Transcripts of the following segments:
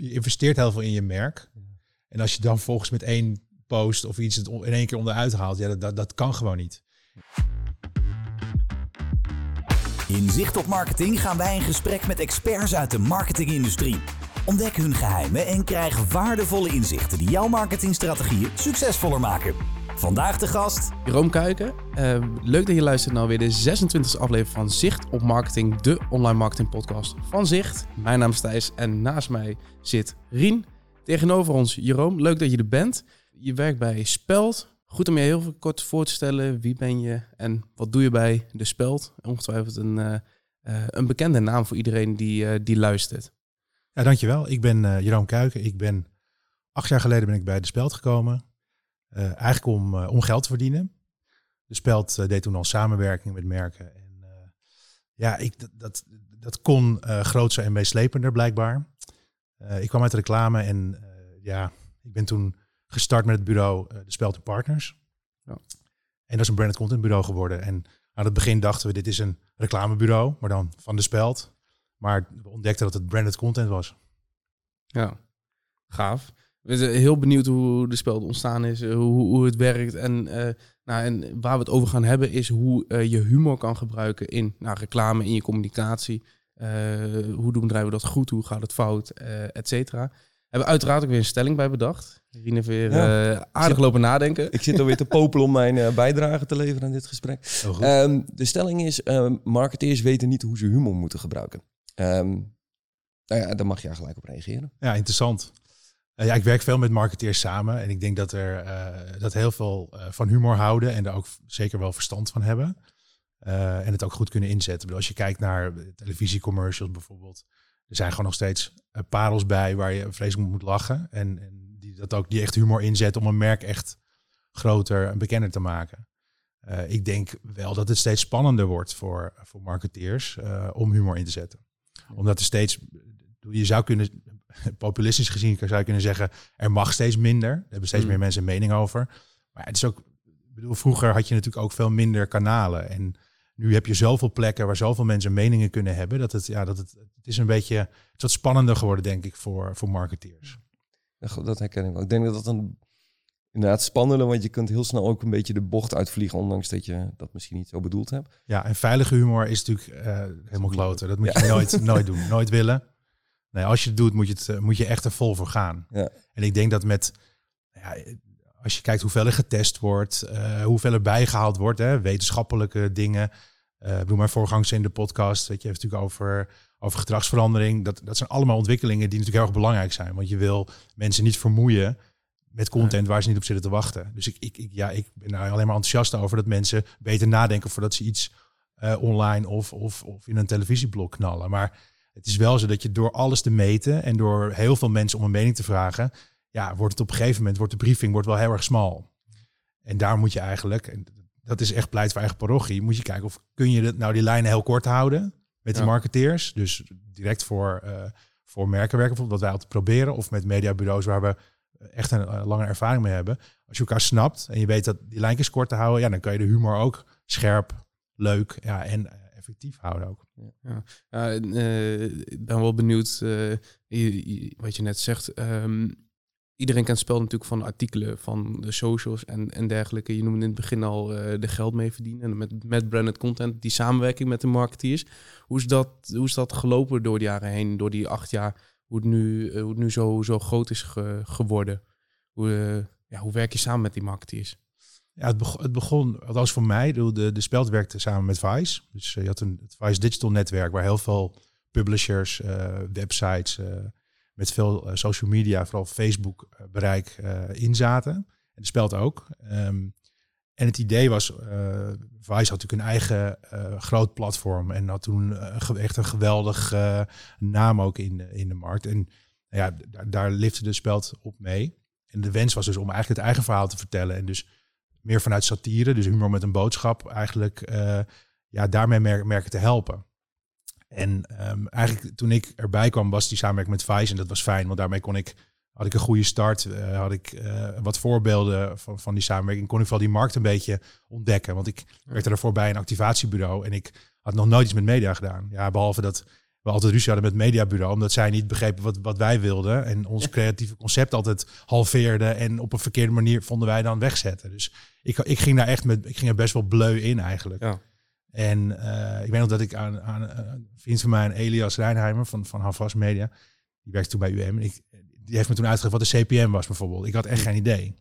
je investeert heel veel in je merk. En als je dan volgens met één post of iets het in één keer onderuit haalt, ja, dat, dat kan gewoon niet. In Zicht op Marketing gaan wij in gesprek met experts uit de marketingindustrie. Ontdek hun geheimen en krijg waardevolle inzichten die jouw marketingstrategieën succesvoller maken. Vandaag de gast... Jeroen Kuiken. Uh, leuk dat je luistert naar weer de 26e aflevering van Zicht op Marketing, de online marketing podcast van Zicht. Mijn naam is Thijs en naast mij zit Rien. Tegenover ons Jeroen, leuk dat je er bent. Je werkt bij Speld. Goed om je heel kort voor te stellen. Wie ben je en wat doe je bij de Speld? Ongetwijfeld een, uh, uh, een bekende naam voor iedereen die, die luistert. Ja, dankjewel. Ik ben uh, Jeroen Kuiken. Ik ben acht jaar geleden ben ik bij de Speld gekomen. Uh, eigenlijk om, uh, om geld te verdienen. De Speld deed toen al samenwerking met merken. En ja, ik, dat, dat, dat kon grootser en meeslepender blijkbaar. ik kwam uit de reclame en ja, ik ben toen gestart met het bureau de Speld Partners. Ja. En dat is een branded content bureau geworden. En aan het begin dachten we, dit is een reclamebureau, maar dan van de Speld. Maar we ontdekten dat het branded content was. Ja, gaaf. We zijn heel benieuwd hoe de spel ontstaan is, hoe, hoe het werkt. En, uh, nou, en waar we het over gaan hebben is hoe uh, je humor kan gebruiken in nou, reclame, in je communicatie. Uh, hoe doen bedrijven dat goed, hoe gaat het fout, et cetera. Hebben we uiteraard ook weer een stelling bij bedacht. Heeft weer ja. aardig zit, lopen nadenken. Ik zit alweer te popelen om mijn bijdrage te leveren aan dit gesprek. Oh, um, de stelling is, marketeers weten niet hoe ze humor moeten gebruiken. Um, nou ja, daar mag je gelijk op reageren. Ja, interessant. Uh, ja, ik werk veel met marketeers samen en ik denk dat er uh, dat heel veel uh, van humor houden en daar ook zeker wel verstand van hebben. en het ook goed kunnen inzetten. Bedoel, als je kijkt naar televisiecommercials bijvoorbeeld, er zijn gewoon nog steeds parels bij waar je vreselijk moet lachen. En, en die dat ook die echt humor inzetten om een merk echt groter en bekender te maken. ik denk wel dat het steeds spannender wordt voor, voor marketeers om humor in te zetten omdat er steeds, je zou kunnen, populistisch gezien zou je kunnen zeggen, er mag steeds minder. Er hebben steeds mm. meer mensen een mening over. Maar het is ook, ik bedoel, vroeger had je natuurlijk ook veel minder kanalen. En nu heb je zoveel plekken waar zoveel mensen meningen kunnen hebben. Dat het, ja, dat het, het is een beetje, het is wat spannender geworden, denk ik, voor, voor marketeers. Dat herken ik wel. Ik denk dat dat een inderdaad spannender, want je kunt heel snel ook een beetje de bocht uitvliegen, ondanks dat je dat misschien niet zo bedoeld hebt. Ja, en veilige humor is natuurlijk uh, helemaal kloten. Dat moet je nooit, nooit doen, nooit willen. Nee, als je het doet, moet je, het, uh, moet je echt er vol voor gaan. Ja. En ik denk dat met, ja, als je kijkt hoeveel er getest wordt, uh, hoeveel er bijgehaald wordt, hè, wetenschappelijke dingen. Uh, bedoel, mijn voorgangers in de podcast, weet je, heeft natuurlijk over, over gedragsverandering. Dat, dat zijn allemaal ontwikkelingen die natuurlijk heel erg belangrijk zijn. Want je wil mensen niet vermoeien met content waar ze niet op zitten te wachten. Dus ik, ik, ik, ja, ik ben daar alleen maar enthousiast over dat mensen beter nadenken voordat ze iets uh, online of, of, of in een televisieblok knallen. Maar het is wel zo dat je door alles te meten en door heel veel mensen om een mening te vragen, ja, wordt het op een gegeven moment, wordt de briefing wordt wel heel erg smal. En daar moet je eigenlijk, en dat is echt pleit voor eigen parochie, moet je kijken of kun je nou die lijnen heel kort houden met de marketeers. Dus direct voor, uh, voor merken werken, bijvoorbeeld wat wij altijd proberen, of met mediabureaus waar we echt een uh, lange ervaring mee hebben. Als je elkaar snapt en je weet dat die lijntjes kort te houden, ja, dan kan je de humor ook scherp, leuk ja, en effectief houden ook. Ja, ja uh, ik ben wel benieuwd wat je net zegt. Um, iedereen kent spel natuurlijk van artikelen van de socials en, en dergelijke. Je noemde in het begin al de geld mee verdienen met, met branded content, die samenwerking met de marketeers. Hoe is dat, hoe is dat gelopen door de jaren heen, door die acht jaar? hoe het nu, eh, hoe het nu zo, zo groot is geworden. Hoe, uh, ja, hoe werk je samen met die marketeers? Ja, het, begon, het althans voor mij, de, de, de Speld werkte samen met Vice. Dus uh, je had een het Vice Digital netwerk waar heel veel publishers, websites, met veel social media, vooral Facebook bereik in zaten. En de Speld ook. Um, en het idee was, Vice had natuurlijk een eigen groot platform en had toen echt een geweldig naam ook in, in de markt. En ja, daar, daar lifte de speld op mee. En de wens was dus om eigenlijk het eigen verhaal te vertellen. En dus meer vanuit satire, dus humor met een boodschap, eigenlijk ja, daarmee mer merken te helpen. En um, eigenlijk toen ik erbij kwam, was die samenwerking met Vice en dat was fijn, want daarmee kon ik had ik een goede start. Uh, had ik uh, wat voorbeelden van, van die samenwerking. Kon ik wel die markt een beetje ontdekken. Want ik werkte daarvoor bij een activatiebureau. En ik had nog nooit iets met media gedaan. Ja, behalve dat we altijd ruzie hadden met het mediabureau, omdat zij niet begrepen wat, wat wij wilden. En ons creatieve concept altijd halveerden en op een verkeerde manier vonden wij dan wegzetten. Dus ik, ik ging daar echt met, ik ging er best wel bleu in eigenlijk. Ja. En uh, ik weet nog dat ik aan, aan een vriend van mij, Elias Reinheimer van, van Havas Media, die werkte toen bij UM. Ik, die heeft me toen uitgelegd wat de CPM was bijvoorbeeld. Ik had echt geen idee.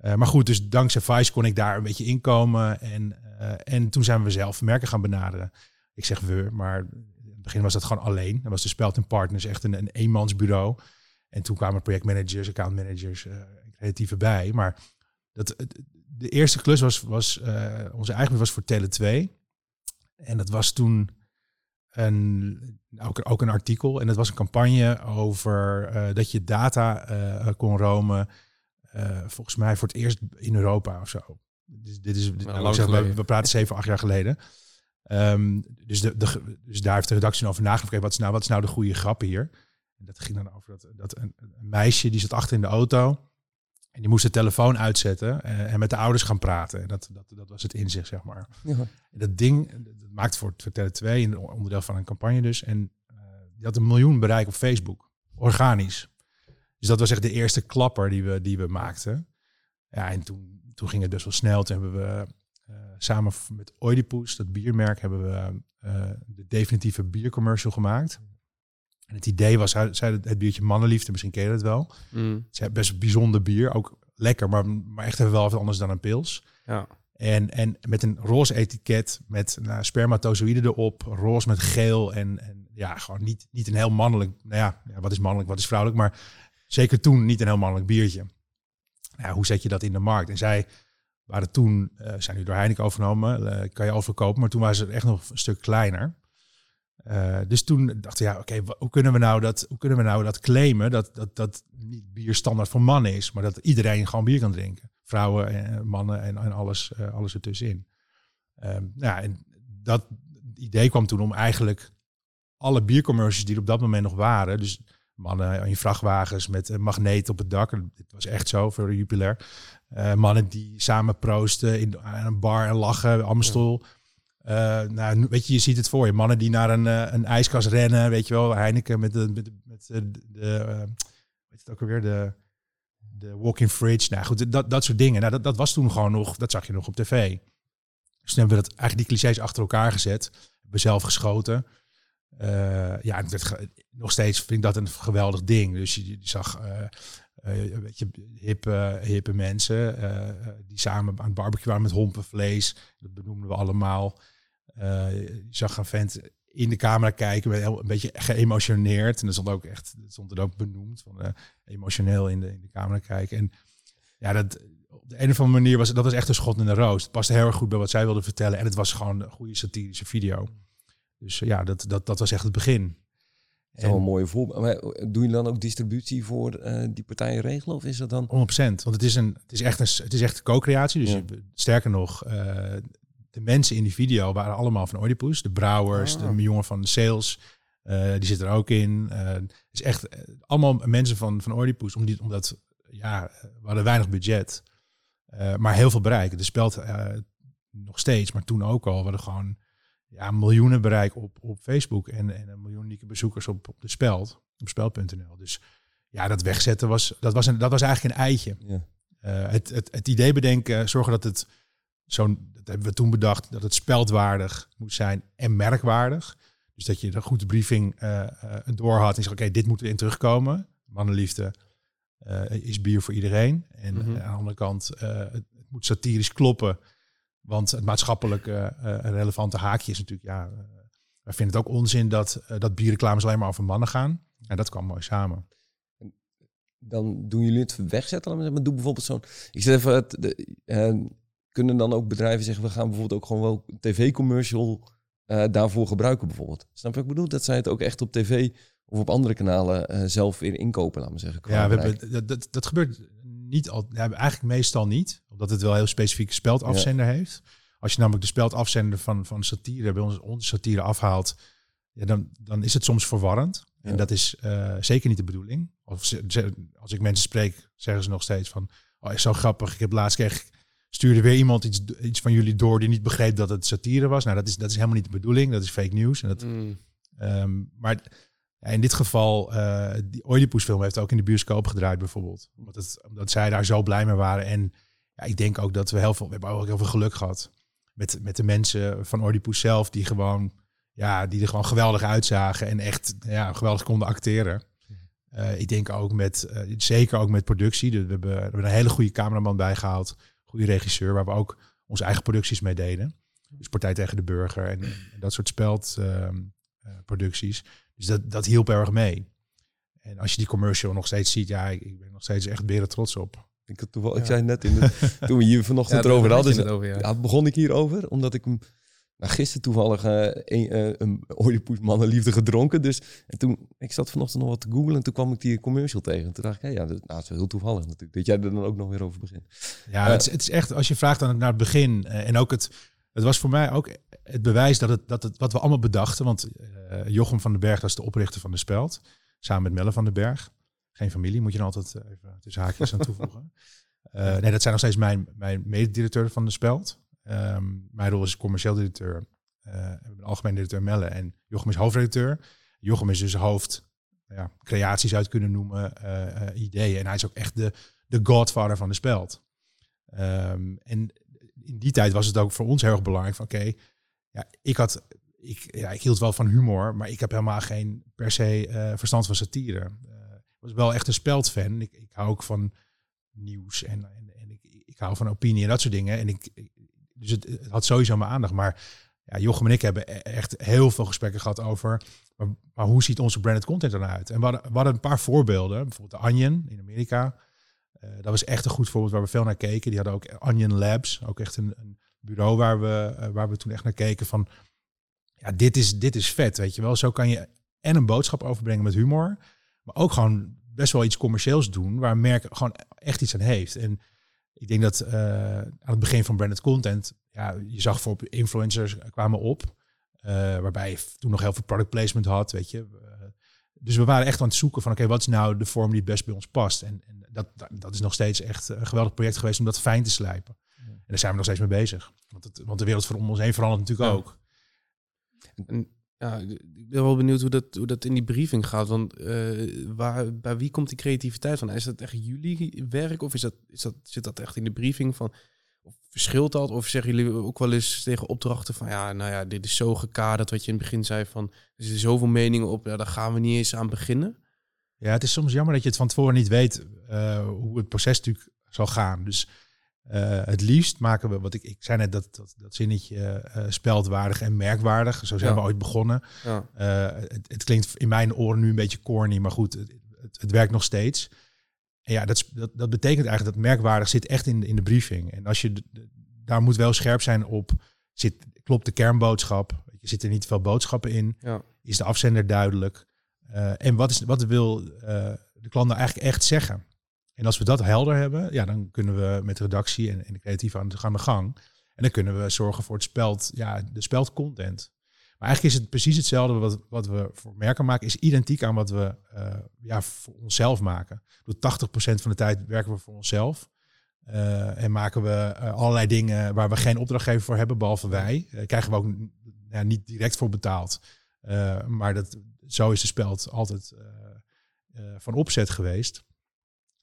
Uh, maar goed, dus dankzij Vice kon ik daar een beetje inkomen. En, uh, en toen zijn we zelf merken gaan benaderen. Ik zeg we, maar begin was dat gewoon alleen. Dat was de Spelten Partners echt een, een eenmansbureau. En toen kwamen projectmanagers, accountmanagers, uh, creatieven bij. Maar dat, de eerste klus was, was onze eigen was voor Tele 2. En dat was toen een, ook, ook een artikel. En dat was een campagne over uh, dat je data uh, kon romen. Volgens mij voor het eerst in Europa of zo. Dus dit is, nou, zeg, we, we, praten zeven, acht jaar geleden. Um, dus, de, de, dus daar heeft de redactie over nagedacht. Wat is nou, wat is nou de goede grap hier? En dat ging dan over dat, dat een, een meisje die zat achter in de auto. En die moest de telefoon uitzetten uh, en met de ouders gaan praten. En dat, dat, dat was het inzicht, zeg maar. Ja. dat ding, dat maakt voor, voor Tele 2 een onderdeel van een campagne dus. En uh, die had een miljoen bereik op Facebook, organisch. Dus dat was echt de eerste klapper die we, die we maakten. Ja, en toen, toen ging het dus wel snel. Toen hebben we samen met Oedipus, dat biermerk, hebben we de definitieve biercommercial gemaakt. En het idee was, zei het biertje mannenliefde, misschien ken je het wel. Mm. Het is best bijzonder bier, ook lekker, maar, maar echt even wel wat anders dan een pils. Ja. En, en met een roze etiket met nou, spermatozoïden erop, roze met geel en, en ja, gewoon niet, niet een heel mannelijk, nou ja, wat is mannelijk, wat is vrouwelijk, maar zeker toen niet een heel mannelijk biertje. Ja, hoe zet je dat in de markt? En zij waren toen, uh, zijn nu door Heineken overgenomen, uh, kan je overkopen, maar toen waren ze echt nog een stuk kleiner. Uh, dus toen dachten we, ja, oké, hoe kunnen we nou dat, hoe kunnen we nou dat claimen dat, dat, dat niet bier standaard voor mannen is, maar dat iedereen gewoon bier kan drinken. Vrouwen en mannen en, en alles, alles ertussenin. Um, ja, en dat idee kwam toen om eigenlijk alle biercommercials die er op dat moment nog waren, dus mannen in vrachtwagens met een magneet op het dak, dit was echt zo voor de Jupiler. Uh, mannen die samen proosten in, aan een bar en lachen, Amstel. Ja uh, nou, weet je, je ziet het voor je. Mannen die naar een, uh, een ijskast rennen, weet je wel. Heineken met de, met, met de, de weet het ook alweer, de, de walk-in fridge. Nou goed, dat, dat soort dingen. Nou, dat, dat was toen gewoon nog, dat zag je nog op tv. Dus toen hebben we dat, eigenlijk die clichés achter elkaar gezet. Hebben zelf geschoten. Ja, het nog steeds vind ik dat een geweldig ding. Dus je, zag... Uh, weet je, hippe, hippe mensen die samen aan het barbecue waren met hompenvlees. Dat benoemden we allemaal. Je zag een vent in de camera kijken, een beetje geëmotioneerd. En dat stond ook echt, dat stond er ook benoemd, van emotioneel in de, in de camera kijken. En ja, dat, op de een of andere manier was dat was echt een schot in de roos. Het paste heel erg goed bij wat zij wilde vertellen. En het was gewoon een goede satirische video. Dus uh, ja, dat, dat, dat was echt het begin. Dat is wel een mooie voorbeeld. Maar doe je dan ook distributie voor uh, die partijen regelen? Of is dat dan? 100%. Want het is, een, het is echt een, het is echt co-creatie. Dus ja. sterker nog, uh, de mensen in die video waren allemaal van Oedipus. De brouwers, ah. de jongen van de sales, uh, die zit er ook in. het is echt allemaal mensen van, van Oedipus. Om die, omdat, ja, we hadden weinig budget. maar heel veel bereik. De spelt nog steeds, maar toen ook al. We hadden gewoon ja, miljoenen bereik op, op Facebook en, en een miljoen unieke bezoekers op, op de speld, op speld.nl. Dus ja, dat wegzetten was, dat was, een, dat was eigenlijk een eitje. Ja. Uh, het, het, het idee bedenken, zorgen dat het zo'n, dat hebben we toen bedacht, dat het speldwaardig moet zijn en merkwaardig. Dus dat je een goede briefing uh, uh, door had en zegt, oké, dit moeten we in terugkomen. Mannenliefde is bier voor iedereen. En mm -hmm. aan de andere kant, het, het, moet satirisch kloppen. Want het maatschappelijk relevante haakje is natuurlijk, ja, wij vinden het ook onzin dat, dat bierreclames alleen maar over mannen gaan. En dat kwam mooi samen dan doen jullie het wegzetten. Maar doe bijvoorbeeld zo'n. Ik zeg even, het, de, uh, kunnen dan ook bedrijven zeggen, we gaan bijvoorbeeld ook gewoon wel tv-commercial uh, daarvoor gebruiken bijvoorbeeld. Snap je wat ik bedoel? Dat zij het ook echt op tv of op andere kanalen uh, zelf weer inkopen, laten we zeggen. Ja, we hebben, dat, dat gebeurt niet al, ja, eigenlijk meestal niet, omdat het wel heel specifieke speldafzender ja. heeft. Als je namelijk de speldafzender van, van satire bij ons, onze satire afhaalt, ja, dan, dan is het soms verwarrend. Ja. En dat is uh, zeker niet de bedoeling. Of als ik mensen spreek, zeggen ze nog steeds van, oh, is zo grappig. Ik heb laatst kreeg stuurde weer iemand iets, iets van jullie door die niet begreep dat het satire was. Nou, dat is, dat is helemaal niet de bedoeling. Dat is fake news. En dat, mm. Ehm, maar in dit geval, uh, die Oedipus film heeft ook in de bioscoop gedraaid bijvoorbeeld. Omdat, het, omdat zij daar zo blij mee waren. En ja, ik denk ook dat we heel veel, we hebben ook heel veel geluk gehad. Met, met de mensen van Oedipus zelf, die gewoon, ja, die er gewoon geweldig uitzagen. En echt ja, geweldig konden acteren. Uh, ik denk ook met, uh, zeker ook met productie. We hebben, we hebben een hele goede cameraman bijgehaald. Goede regisseur, waar we ook onze eigen producties mee deden. Dus Partij tegen de Burger en, dat soort speldproducties. Uh, dus dat, dat hielp erg mee. En als je die commercial nog steeds ziet, ja, ik, ik ben nog steeds echt beren trots op. Ik, had toevallig, ik zei net in de, toen we hier vanochtend erover hadden, dus, over, ja. begon ik hierover, omdat ik hem nou, gisteren toevallig uh, een, uh, een Oedipus mannenliefde gedronken. Dus en toen, ik zat vanochtend nog wat te googlen en toen kwam ik die commercial tegen. En toen dacht ik, ja, dat, nou, is wel heel toevallig natuurlijk, dat jij er dan ook nog weer over begint. Ja, het, is, het, is, echt, als je vraagt aan naar het begin en ook het, het was voor mij ook het bewijs dat het, dat het wat we allemaal bedachten, want Jochem van den Berg was de oprichter van de Speld, samen met Melle van den Berg. Geen familie, moet je dan altijd even tussen haakjes aan toevoegen. nee, dat zijn nog steeds mijn, mijn mededirecteur van de Speld. Um, mijn rol is commercieel directeur. Uh, we algemeen directeur Melle en Jochem is hoofdredacteur. Jochem is dus hoofd ja, creaties uit kunnen noemen, uh, ideeën. En hij is ook echt de, de godfather van de speld. Um, en in die tijd was het ook voor ons heel erg belangrijk van oké, ja, ik had, ik, ja, ik hield wel van humor, maar ik heb helemaal geen per se uh, verstand van satire. Was wel echt een speldfan. Ik, ik hou ook van nieuws en, en, en ik, ik hou van opinie en dat soort dingen. En ik, dus het, had sowieso mijn aandacht. Maar ja, Jochem en ik hebben e-, echt heel veel gesprekken gehad over. Maar, hoe ziet onze branded content er nou uit? En we hadden, een paar voorbeelden. Bijvoorbeeld de Onion in Amerika. Uh, dat was echt een goed voorbeeld waar we veel naar keken. Die hadden ook Onion Labs. Ook echt een, een bureau waar we, uh, waar we toen echt naar keken van... Ja, dit is, dit is vet, weet je wel. Zo kan je en een boodschap overbrengen met humor. Maar ook gewoon best wel iets commercieels doen. Waar een merk gewoon echt iets aan heeft. En ik denk dat uh, aan het begin van branded content, ja, je zag voor influencers kwamen op, uh, waarbij je toen nog heel veel product placement had, weet je. Uh, dus we waren echt aan het zoeken van, oké, wat is nou de vorm die het best bij ons past? En, en dat, dat is nog steeds echt een geweldig project geweest om dat fijn te slijpen. Ja. En daar zijn we nog steeds mee bezig. Want, het, want de wereld voor ons heen verandert natuurlijk ja. ook. En ja, ik ben wel benieuwd hoe dat, hoe dat in die briefing gaat. Want uh, waar, bij wie komt die creativiteit van? Is dat echt jullie werk of is dat, is dat, zit dat echt in de briefing van... Of verschilt dat? Of zeggen jullie ook wel eens tegen opdrachten van... Ja, nou ja, dit is zo gekaderd wat je in het begin zei van... Er zitten zoveel meningen op, ja, daar gaan we niet eens aan beginnen. Ja, het is soms jammer dat je het van tevoren niet weet uh, hoe het proces natuurlijk zal gaan. Dus uh, het liefst maken we, wat ik, ik zei net, dat, dat, dat zinnetje uh, speldwaardig en merkwaardig. Zo zijn ja. we ooit begonnen. Ja. Uh, het, het, klinkt in mijn oren nu een beetje corny, maar goed, het, het, het werkt nog steeds. En ja, dat, dat, dat, betekent eigenlijk dat merkwaardig zit echt in, in de briefing. En als je daar moet wel scherp zijn op, zit, klopt de kernboodschap? Je zit er niet veel boodschappen in? Ja. Is de afzender duidelijk? en wat, is, wat wil de klant nou eigenlijk echt zeggen? En als we dat helder hebben, ja, dan kunnen we met de redactie en, en de creatieve aan de, aan de gang. En dan kunnen we zorgen voor het speld, ja, de speldcontent. Maar eigenlijk is het precies hetzelfde wat, wat we voor merken maken, is identiek aan wat we uh, ja, voor onszelf maken. Door 80% van de tijd werken we voor onszelf. Uh, en maken we uh, allerlei dingen waar we geen opdrachtgever voor hebben, behalve wij. krijgen we ook ja, niet direct voor betaald. maar dat, zo is de speld altijd van opzet geweest.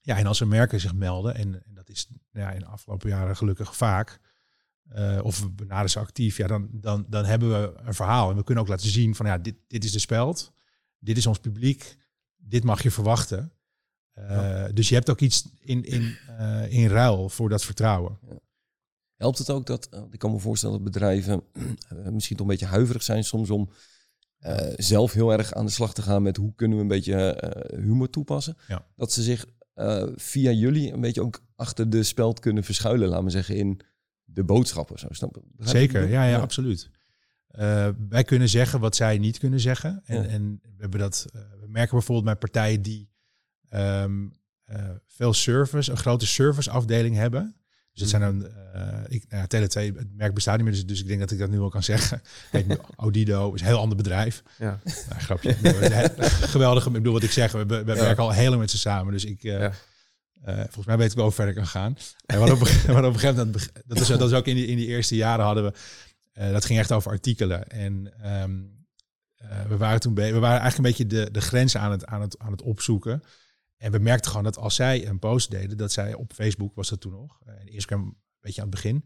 Ja, en als er merken zich melden, en, en dat is ja, in de afgelopen jaren gelukkig vaak, uh, of we benaderen ze actief, ja, dan, dan, dan hebben we een verhaal. En we kunnen ook laten zien van ja, dit, dit is de speld, dit is ons publiek, dit mag je verwachten. Uh, ja. Dus je hebt ook iets in, in, uh, in ruil voor dat vertrouwen. Ja. Helpt het ook dat, ik kan me voorstellen dat bedrijven misschien toch een beetje huiverig zijn soms om zelf heel erg aan de slag te gaan met hoe kunnen we een beetje humor toepassen. Ja. Dat ze zich uh, via jullie een beetje ook achter de speld kunnen verschuilen, laten we zeggen, in de boodschappen. Zo, snap Zeker, ja, ja, absoluut. Uh, wij kunnen zeggen wat zij niet kunnen zeggen. En, ja. en we, hebben dat, uh, we merken bijvoorbeeld bij partijen die um, veel service, een grote serviceafdeling hebben. Dus het zijn dan, ik, nou ja, Tele2, het merk bestaat niet meer, dus, dus ik denk dat ik dat nu al kan zeggen. Kijk, Odido is een heel ander bedrijf. Ja. Nou, grapje. Geweldig, ik bedoel wat ik zeg, we, we ja. werken al heel lang met ze samen, dus ik... Ja. Uh, volgens mij weet ik wel hoe ver ik kan gaan. En wat op, wat op een gegeven moment, dat is, dat is ook in die, in die eerste jaren hadden we, dat ging echt over artikelen. En um, we waren toen we waren eigenlijk een beetje de, de grens aan het, aan, het, aan het opzoeken. En we merkten gewoon dat als zij een post deden, dat zij op Facebook was dat toen nog, en Instagram een beetje aan het begin,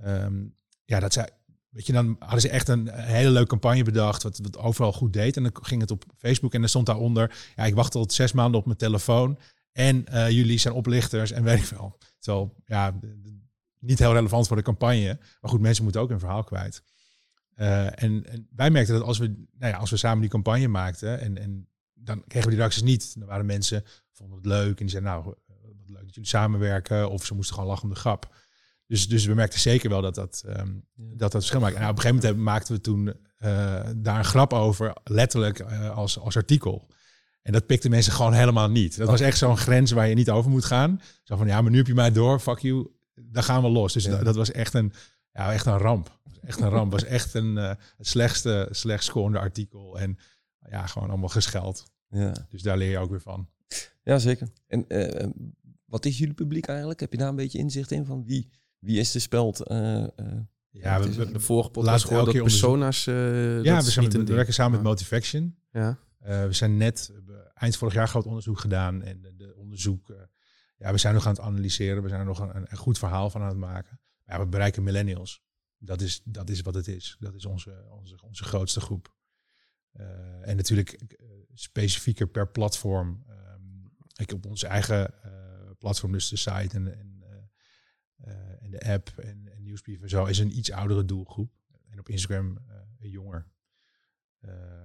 ehm, ja, dat zij Weet je, dan hadden ze echt een hele leuke campagne bedacht, wat, wat overal goed deed. En dan ging het op Facebook en er stond daaronder, ja, ik wacht al zes maanden op mijn telefoon. En uh, jullie zijn oplichters en weet ik veel. Terwijl, ja, niet heel relevant voor de campagne. Maar goed, mensen moeten ook hun verhaal kwijt. Uh, en, en, wij merkten dat als we, nou ja, als we samen die campagne maakten en, en dan kregen we die reacties niet. Dan waren mensen, vonden het leuk en die zeiden, nou, wat leuk dat jullie samenwerken. Of ze moesten gewoon lachen om de grap. Dus, dus we merkten zeker wel dat dat, um, dat, dat verschil maakt. En nou, op een gegeven moment maakten we toen uh, daar een grap over, letterlijk uh, als, als artikel. En dat pikte mensen gewoon helemaal niet. Dat was echt zo'n grens waar je niet over moet gaan. Zo van, ja, maar nu heb je mij door, fuck you, dan gaan we los. Dus ja. dat, dat, was echt een, ja, echt een ramp. Echt een ramp. was echt een, uh, het slechtste, slecht scorende artikel. En ja, gewoon allemaal gescheld. Ja. Dus daar leer je ook weer van. Ja, zeker. En wat is jullie publiek eigenlijk? Heb je daar een beetje inzicht in van wie wie is de speld? Uh, uh, ja, we, we, de vorige podcast gewoon dat persona's... Uh, ja, we, zijn, we werken samen met Motivaction. Ja. we zijn net eind vorig jaar groot onderzoek gedaan. En de, de onderzoek... ja, we zijn nog aan het analyseren. We zijn er nog een, een goed verhaal van aan het maken. Ja, we bereiken millennials. Dat is, dat is wat het is. Dat is onze, onze, onze grootste groep. En natuurlijk specifieker per platform. Um, ik op onze eigen platform, dus de site en, en en de app en, en nieuwsbrief en zo is een iets oudere doelgroep. En op Instagram uh, jonger.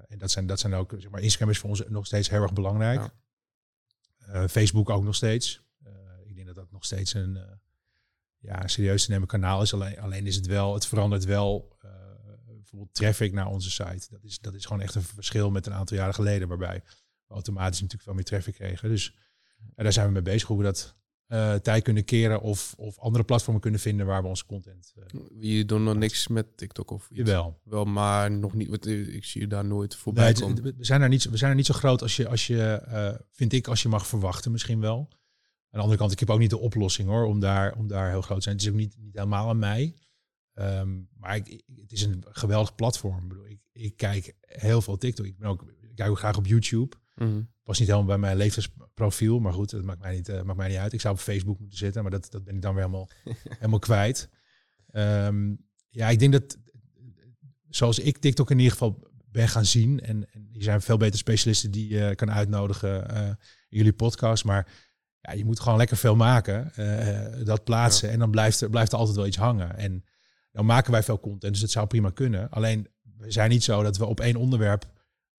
En dat zijn, dat zijn ook, zeg maar, Instagram is voor ons nog steeds heel erg belangrijk. Ja. Facebook ook nog steeds. ik denk dat dat nog steeds een ja, serieus te nemen kanaal is. Alleen, alleen is het wel, het verandert wel bijvoorbeeld traffic naar onze site. Dat is, dat is gewoon echt een verschil met een aantal jaren geleden, waarbij we automatisch natuurlijk veel meer traffic kregen. Dus daar zijn we mee bezig hoe we dat uh, tijd kunnen keren of, of andere platformen kunnen vinden waar we onze content. Uh, je doet nog niks met TikTok of iets? Wel. Wel, maar nog niet. Want ik zie je daar nooit voorbij nee, komen. We zijn er niet, we zijn er niet zo groot als je, als je uh, vind ik, als je mag verwachten misschien wel. Aan de andere kant, ik heb ook niet de oplossing hoor, om daar, om daar heel groot te zijn. Het is ook niet, niet helemaal aan mij. Um, maar ik, het is een geweldig platform. Ik, bedoel, ik, ik kijk heel veel TikTok. Ik, ben ook, ik kijk ook graag op YouTube. Mm Was niet helemaal bij mijn leeftijdsprofiel, maar goed, dat maakt mij niet, uh, maakt mij niet uit. Ik zou op Facebook moeten zitten, maar dat, dat ben ik dan weer helemaal, helemaal kwijt. Um, ja, ik denk dat, zoals ik TikTok in ieder geval ben gaan zien, en, en hier zijn veel betere specialisten die je uh, kan uitnodigen uh, in jullie podcast, maar ja, je moet gewoon lekker veel maken, uh, dat plaatsen, ja. en dan blijft er, blijft er altijd wel iets hangen. En dan maken wij veel content, dus het zou prima kunnen. Alleen, we zijn niet zo dat we op één onderwerp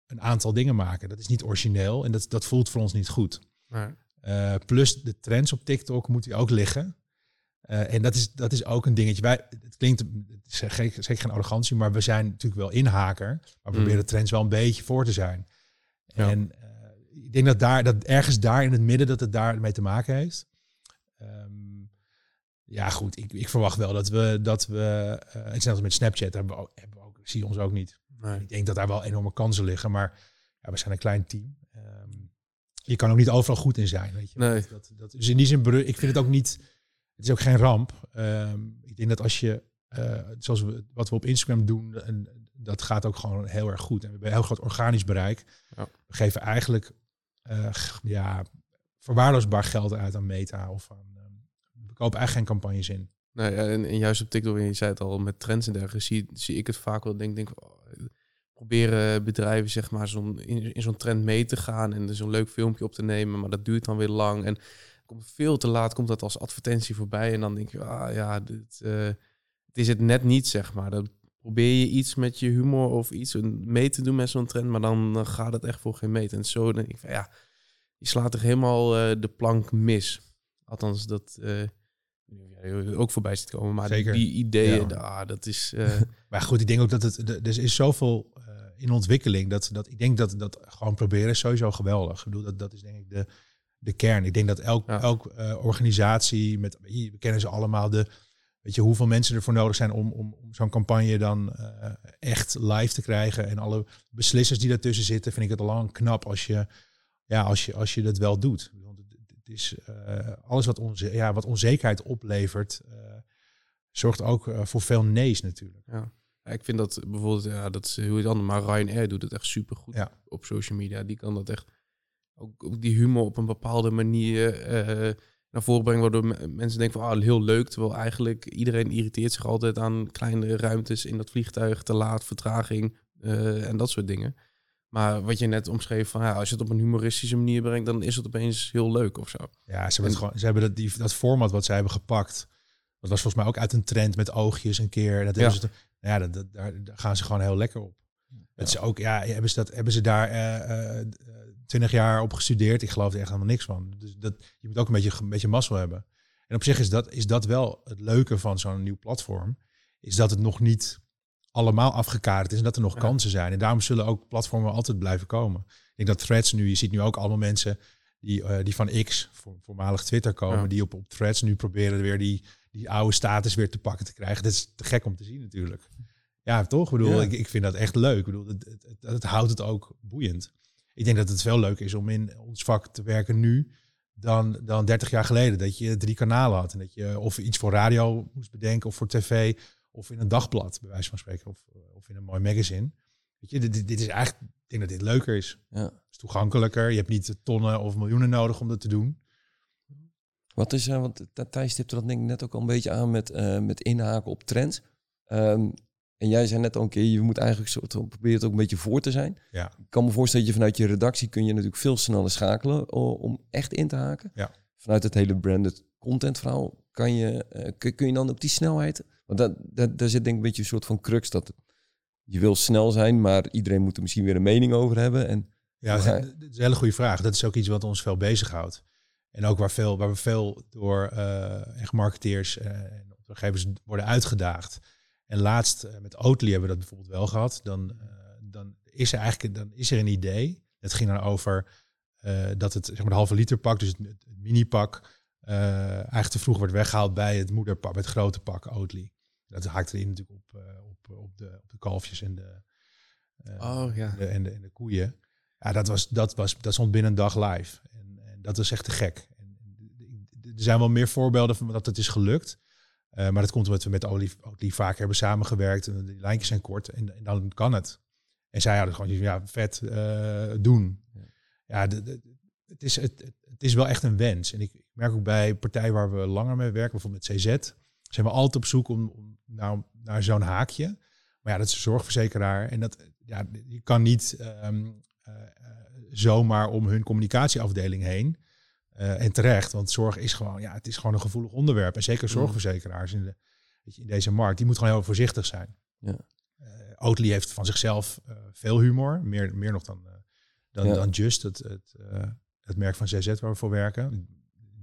een aantal dingen maken. Dat is niet origineel en dat, dat voelt voor ons niet goed. Uh, plus de trends op TikTok moet die ook liggen. Uh, en dat is, dat is ook een dingetje. Wij, het klinkt het is zeker geen arrogantie, maar we zijn natuurlijk wel inhaker. Maar we mm. proberen de trends wel een beetje voor te zijn. Ja. En uh, ik denk dat, daar, dat ergens daar in het midden dat het daarmee te maken heeft. Um, ja, goed. Ik, ik verwacht wel dat we, dat we uh, net als met Snapchat hebben we ook, hebben we ook, zie ons ook niet. Nee. Ik denk dat daar wel enorme kansen liggen, maar ja, we zijn een klein team. Um, je kan ook niet overal goed in zijn. Weet je? Nee. Dat, dat, dus in die zin, ik vind het ook niet, het is ook geen ramp. Um, ik denk dat als je, uh, zoals we, wat we op Instagram doen, en dat gaat ook gewoon heel erg goed. En we hebben een heel groot organisch bereik. Ja. We geven eigenlijk uh, ja, verwaarloosbaar geld uit aan Meta of aan, kopen eigenlijk geen campagnes in. Nee, en, en, juist op TikTok, je zei het al, met trends en dergelijke, zie, ik het vaak wel. Denk, denk, oh, proberen bedrijven zeg maar zo'n in, zo'n trend mee te gaan en zo'n leuk filmpje op te nemen, maar dat duurt dan weer lang en komt veel te laat komt dat als advertentie voorbij en dan denk je, ah ja, dit, uh, het is het net niet zeg maar. Dan probeer je iets met je humor of iets mee te doen met zo'n trend, maar dan gaat het echt voor geen meet. En zo denk ik van ja, je slaat er helemaal uh, de plank mis. Althans, dat ook voorbij ziet komen. Maar Zeker. Die, ideeën, ja. ah, dat is. Uh... maar goed, ik denk ook dat het. Er is zoveel uh, in ontwikkeling. Dat, dat ik denk dat dat gewoon proberen is sowieso geweldig. Ik bedoel, dat, dat is denk ik de, de kern. Ik denk dat elk, ja. elk uh, organisatie met. We kennen ze allemaal de. Weet je hoeveel mensen ervoor nodig zijn om, om, om zo'n campagne dan echt live te krijgen. En alle beslissers die daartussen zitten, vind ik het al lang knap als je, ja, als je, als je dat wel doet het is uh, alles wat, onze, ja, wat onzekerheid oplevert, uh, zorgt ook uh, voor veel nee's natuurlijk. Ja. ik vind dat bijvoorbeeld, ja, dat is heel iets anders, maar Ryanair doet het echt super goed ja. op social media. Die kan dat echt, ook, ook die humor op een bepaalde manier uh, naar voren brengen, waardoor mensen denken van, ah, heel leuk. Terwijl eigenlijk iedereen irriteert zich altijd aan kleine ruimtes in dat vliegtuig, te laat, vertraging uh, en dat soort dingen. Maar wat je net omschreef, van, ja, als je het op een humoristische manier brengt, dan is het opeens heel leuk of zo. Ja, ze hebben, gewoon, ze hebben dat, die, dat format wat zij hebben gepakt. Dat was volgens mij ook uit een trend met oogjes een keer. Dat ja. Ze, ja, dat, dat, daar, gaan ze gewoon heel lekker op. Het is ook, ja, hebben ze, dat, hebben ze daar uh, uh, twintig jaar op gestudeerd? Ik geloof er echt helemaal niks van. Dus dat, je moet ook een beetje, een beetje mazzel hebben. En op zich is dat, is dat wel het leuke van zo'n nieuw platform. Is dat het nog niet allemaal afgekaderd is en dat er nog kansen zijn. En daarom zullen ook platformen altijd blijven komen. Ik denk dat threads nu, je ziet nu ook allemaal mensen die, uh, die van X, voormalig Twitter komen, die op, op threads nu proberen weer die, die oude status weer te pakken te krijgen. Dat is te gek om te zien natuurlijk. Ja, toch? Ik bedoel, ik, ik vind dat echt leuk. Ik bedoel, het, het, het, het, houdt het ook boeiend. Ik denk dat het veel leuker is om in ons vak te werken nu dan, dan 30 jaar geleden. Dat je drie kanalen had en dat je of iets voor radio moest bedenken of voor tv of in een dagblad, bij wijze van spreken, of, of in een mooi magazine. Weet je, dit, dit is eigenlijk, ik denk dat dit leuker is. Ja. Het is toegankelijker. Je hebt niet tonnen of miljoenen nodig om dat te doen. Wat is, uh, want Thijs stipte dat denk ik net ook al een beetje aan met, uh, met inhaken op trends. Um, en jij zei net al een keer, je moet eigenlijk soort probeer het ook een beetje voor te zijn. Ja. Ik kan me voorstellen dat je vanuit je redactie kun je natuurlijk veel sneller schakelen om echt in te haken. Ja. Vanuit het hele branded content verhaal kan je, uh, kun, je dan op die snelheid want dat, dat, daar zit denk ik een beetje een soort van crux dat je wil snel zijn, maar iedereen moet er misschien weer een mening over hebben. En ja, dat is een hele goede vraag. Dat is ook iets wat ons veel bezighoudt. En ook waar, veel, waar we veel door uh, echt marketeers uh, en opdrachtgevers worden uitgedaagd. En laatst uh, met Oatly hebben we dat bijvoorbeeld wel gehad. Dan, dan, is er eigenlijk dan is er een idee. Het ging dan over dat het zeg maar, de halve liter pak, dus het, het mini pak, eigenlijk te vroeg wordt weggehaald bij het moederpak, het grote pak Oatly. Dat haakt erin natuurlijk op, uh, op, op, de, op de kalfjes en de, uh, oh, ja. de, en, de, en de koeien. Ja, dat, was, dat, was, dat stond binnen een dag live. En, en dat is echt te gek. En, er zijn wel meer voorbeelden van dat het is gelukt. Uh, maar dat komt omdat we met Olie, Olie vaak hebben samengewerkt. En die lijntjes zijn kort en, en dan kan het. En zij hadden gewoon ja, vet doen. Ja, de, de, het, is, het, het is wel echt een wens. En ik, ik merk ook bij partijen waar we langer mee werken, bijvoorbeeld met CZ, zijn we altijd op zoek om, om nou, naar zo'n haakje. Maar ja, dat is een zorgverzekeraar. En dat, ja, je kan niet um, uh, zomaar om hun communicatieafdeling heen. Uh, en terecht, want zorg is gewoon, ja, het is gewoon een gevoelig onderwerp. En zeker mm. zorgverzekeraars in, de, weet je, in deze markt, die moeten gewoon heel voorzichtig zijn. Ja. Oatly heeft van zichzelf veel humor, meer, meer nog dan, dan, ja. dan Just, het, het, het merk van CZ waar we voor werken.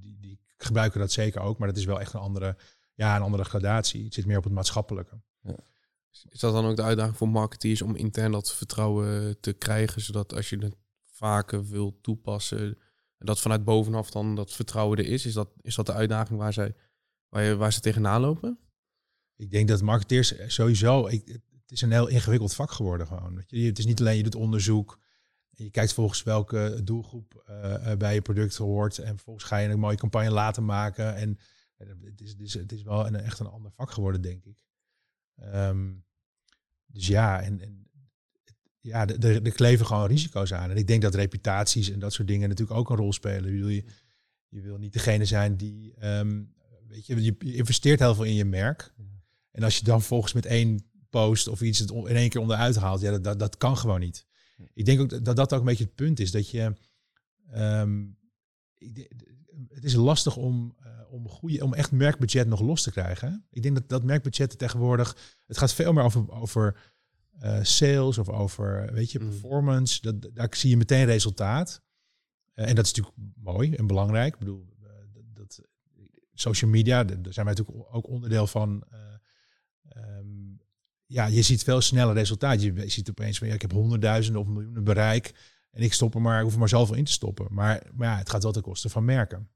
Die, die gebruiken dat zeker ook, maar dat is wel echt een andere ja, een andere gradatie. Het zit meer op het maatschappelijke. Ja. Is dat dan ook de uitdaging voor marketeers om intern dat vertrouwen te krijgen, zodat als je het vaker wil toepassen, dat vanuit bovenaf dan dat vertrouwen er is? Is dat, is dat de uitdaging waar, zij, waar, je, waar ze tegenaan lopen? Ik denk dat marketeers sowieso, ik, het is een heel ingewikkeld vak geworden gewoon. Het is niet alleen je doet onderzoek, je kijkt volgens welke doelgroep uh, bij je product hoort en vervolgens ga je een mooie campagne laten maken en het, is, het, is, het is wel een, echt een ander vak geworden, denk ik. Um, dus ja, en, en ja, er, kleven gewoon risico's aan. En ik denk dat reputaties en dat soort dingen natuurlijk ook een rol spelen. Je wil, je, je wil niet degene zijn die, um, weet je, je investeert heel veel in je merk. En als je dan volgens met één post of iets het in één keer onderuit haalt, ja, dat, dat, dat kan gewoon niet. Ik denk ook dat dat ook een beetje het punt is. Dat je, um, het is lastig om om, goede, om echt merkbudget nog los te krijgen. Ik denk dat dat merkbudget tegenwoordig, het gaat veel meer over, over uh, sales of over, weet je, mm. performance. Dat, daar zie je meteen resultaat. Uh, en dat is natuurlijk mooi en belangrijk. Ik bedoel, dat, social media, daar zijn wij natuurlijk ook onderdeel van. Ja, je ziet veel sneller resultaat. Je, ziet opeens van, ja, ik heb honderdduizenden of miljoenen bereik. En ik stop er maar, hoef er maar zoveel in te stoppen. Maar, maar ja, het gaat wel ten koste van merken.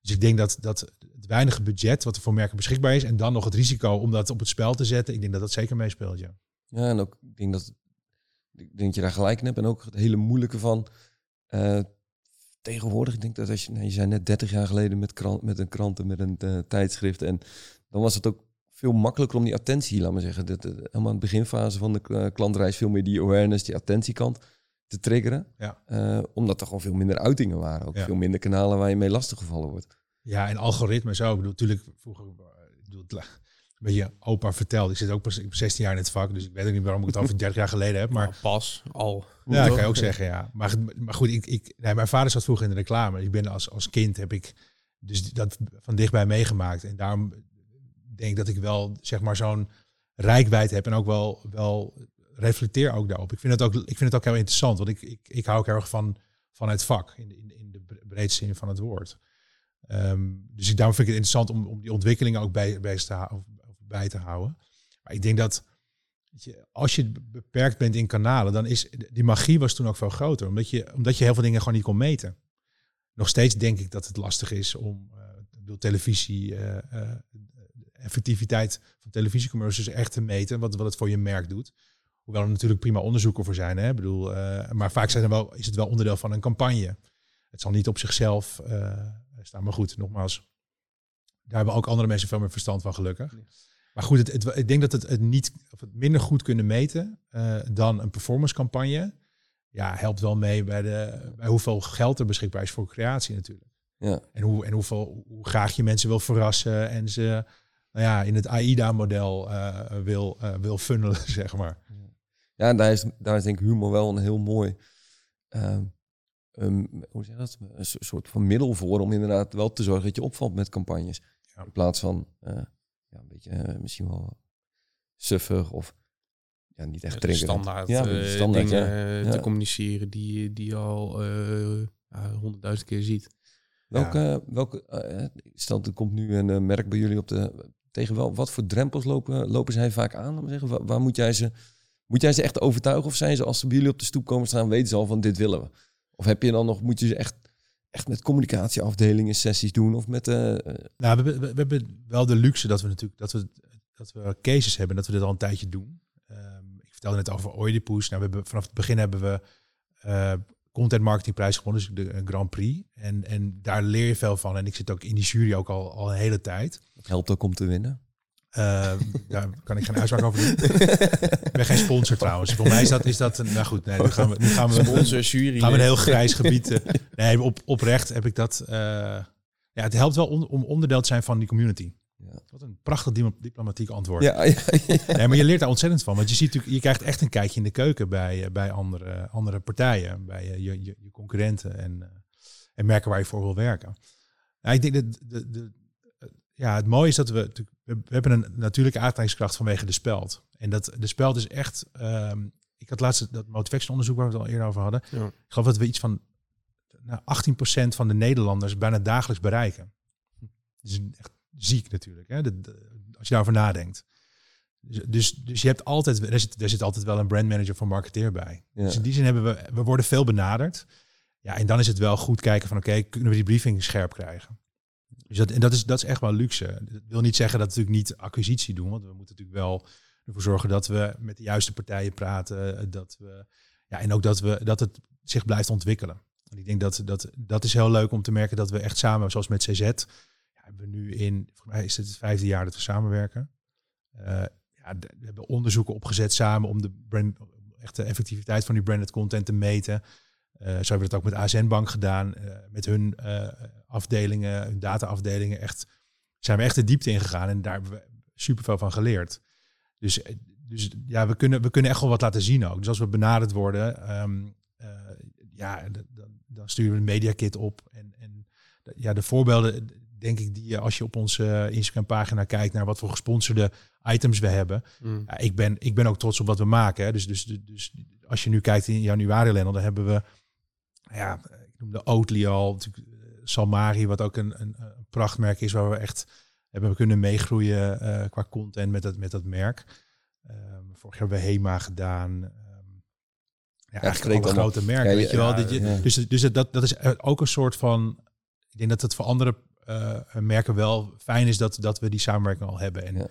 Dus ik denk dat, dat het weinige budget wat er voor merken beschikbaar is en dan nog het risico om dat op het spel te zetten, ik denk dat dat zeker meespeelt, ja. Ja, en ook ik denk dat, ik denk je daar gelijk in hebt. En ook het hele moeilijke van uh, tegenwoordig. Ik denk dat als je, nou, je zei net 30 jaar geleden met, krant, met een krant en met een uh, tijdschrift. En dan was het ook veel makkelijker om die attentie, laat maar zeggen. Dat, helemaal aan de beginfase van de klantreis veel meer die awareness, die attentiekant te triggeren. Ja. omdat er gewoon veel minder uitingen waren. Ook veel minder kanalen waar je mee lastiggevallen wordt. Ja, en algoritmes ook. Ik bedoel, natuurlijk, vroeger, ik bedoel, een beetje opa verteld. Ik zit ook pas 16 jaar in het vak, dus ik weet ook niet waarom ik het over 30 jaar geleden heb. Maar pas al. Ja, dat kan je ook zeggen, ja. Maar, maar goed, ik, ik, nee, mijn vader zat vroeger in de reclame. Ik ben als, als kind heb ik dus dat van dichtbij meegemaakt. En daarom denk dat ik wel zeg maar zo'n rijkwijd heb en ook wel, wel reflecteer ook daarop. Ik vind het ook, ik vind het ook heel interessant, want ik, ik, ik hou ook erg van, van het vak in de, in, de breedste zin van het woord. Um, dus ik, daarom vind ik het interessant om, om die ontwikkelingen ook bij, bij te houden bij te houden. Maar ik denk dat je, als je beperkt bent in kanalen, dan is die magie was toen ook veel groter. Omdat je, omdat je heel veel dingen gewoon niet kon meten. Nog steeds denk ik dat het lastig is om uh, door televisie, uh, uh, effectiviteit van televisiecommercials echt te meten, wat, wat het voor je merk doet. Hoewel er natuurlijk prima onderzoeken voor zijn. Hè? Ik bedoel, maar vaak zijn er wel, is het wel onderdeel van een campagne. Het zal niet op zichzelf staan. Maar goed, nogmaals, daar hebben ook andere mensen veel meer verstand van, gelukkig. Maar goed, het, het, ik denk dat het, het, niet, of het minder goed kunnen meten uh, dan een performancecampagne. Ja, helpt wel mee bij, de, bij hoeveel geld er beschikbaar is voor creatie natuurlijk. Ja. En, hoe, en hoeveel, hoe graag je mensen wil verrassen en ze nou ja, in het AIDA-model uh, wil, uh, wil funnelen, zeg maar. Ja, en daar is, daar is denk ik humor wel een heel mooi... Um, hoe zeg je dat? Een soort van middel voor om inderdaad wel te zorgen dat je opvalt met campagnes. Ja. In plaats van ja, een beetje uh, misschien wel suffig of ja, niet echt drinken. Standaard, ja, uh, standaard dingen ja. Eh, te communiceren die, die je al honderdduizend keer ziet. Welke, welke stel er komt nu een merk bij jullie op de tegen wel wat voor drempels lopen, lopen zij vaak aan? Zeggen, waar, moet jij ze moet jij ze echt overtuigen of zijn ze als ze bij jullie op de stoep komen staan weten ze al van dit willen we? Of heb je dan nog moet je ze echt echt met communicatieafdelingen sessies doen of met... Uh, nou, we, we, hebben wel de luxe dat we natuurlijk dat we, dat we cases hebben, dat we dit al een tijdje doen. Um, ik vertelde net over Oedipus. Nou, we hebben, vanaf het begin hebben we uh, content marketingprijs gewonnen, dus de Grand Prix. En, en daar leer je veel van. En ik zit ook in die jury ook al, al een hele tijd. Het helpt ook om te winnen. Uh, daar kan ik geen uitspraak over doen. ik ben geen sponsor trouwens. Voor mij is dat, is dat een, nou goed, nee, nu gaan we, nu gaan we, sponsor, jury, gaan we een heel grijs gebied. Uh, nee, op, oprecht heb ik dat. Uh, ja, het helpt wel om, om onderdeel te zijn van die community. Ja. Wat een prachtig diplomatiek antwoord. Ja, ja, maar je leert daar ontzettend van. Want je ziet natuurlijk, je krijgt echt een kijkje in de keuken bij, bij andere, andere partijen, bij je, je, je concurrenten en, en merken waar je voor wil werken. Nou, ik denk dat de, de, ja, het mooie is dat we we, hebben een natuurlijke aantrekkingskracht vanwege de speld. En dat de speld is echt. Um, ik had laatst dat motivation onderzoek waar we het al eerder over hadden. Ja. Ik geloof dat we iets van nou, 18% van de Nederlanders bijna dagelijks bereiken. Dat is echt ziek natuurlijk, hè? als je daarover nadenkt. Dus, dus, dus je hebt altijd, er zit, er zit altijd wel een brandmanager voor marketeer bij. Ja. Dus in die zin hebben we, we worden veel benaderd. Ja, en dan is het wel goed kijken van oké, kunnen we die briefing scherp krijgen? Dus dat, en dat is, dat is echt wel luxe. Dat wil niet zeggen dat we natuurlijk niet acquisitie doen. Want we moeten natuurlijk wel ervoor zorgen dat we met de juiste partijen praten. Dat we, ja, en ook dat, we, dat het zich blijft ontwikkelen. En ik denk dat, dat dat is heel leuk om te merken dat we echt samen, zoals met CZ, hebben we nu in, voor mij is het het vijfde jaar dat we samenwerken. Uh, ja, we hebben onderzoeken opgezet samen om de brand, echt de effectiviteit van die branded content te meten. Uh, zo hebben we het ook met ASN Bank gedaan, uh, met hun uh, afdelingen, hun data-afdelingen. Echt, zijn we echt de diepte ingegaan en daar hebben we superveel van geleerd. Dus, dus ja, we kunnen, we kunnen echt wel wat laten zien ook. Dus als we benaderd worden, um, ja, dan, dan sturen we een mediakit op. En, en ja, de voorbeelden, denk ik, die als je op onze Instagram-pagina kijkt naar wat voor gesponsorde items we hebben. Mm. Ja, ik, ben, ik ben ook trots op wat we maken. Hè. Dus, dus, dus als je nu kijkt in januari, dan hebben we ja, ik noemde Oatly al, eh, Salmari, wat ook een, een, een, prachtmerk is waar we echt hebben kunnen meegroeien uh, qua content met dat, met dat merk. Um, vorig jaar hebben we HEMA gedaan. Um, ja, eigenlijk een grote merk, weet je wel. dat je, Dus, dus dat, dat is ook een soort van... Ik denk dat het voor andere merken wel fijn is dat, dat we die samenwerking al hebben. En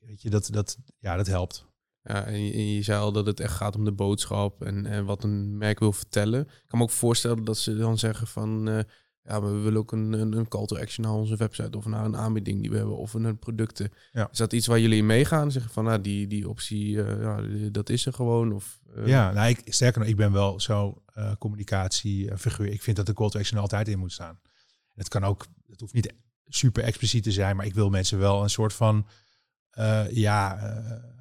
weet je, dat, dat, ja, dat helpt. Ja, en je, zei al dat het echt gaat om de boodschap en, en wat een merk wil vertellen. Ik kan me ook voorstellen dat ze dan zeggen van... Uh, ja, maar we willen ook een, een, een call to action naar onze website of naar een aanbieding die we hebben of een producten. Ja. Is dat iets waar jullie in meegaan? Zeggen van, nou, die, die optie, uh, ja, dat is er gewoon? Of, uh... Ja, nou, ik, sterker nog, ik ben wel zo uh, communicatiefiguur. Ik vind dat de call to action altijd in moet staan. Het kan ook, het hoeft niet super expliciet te zijn, maar ik wil mensen wel een soort van, ja,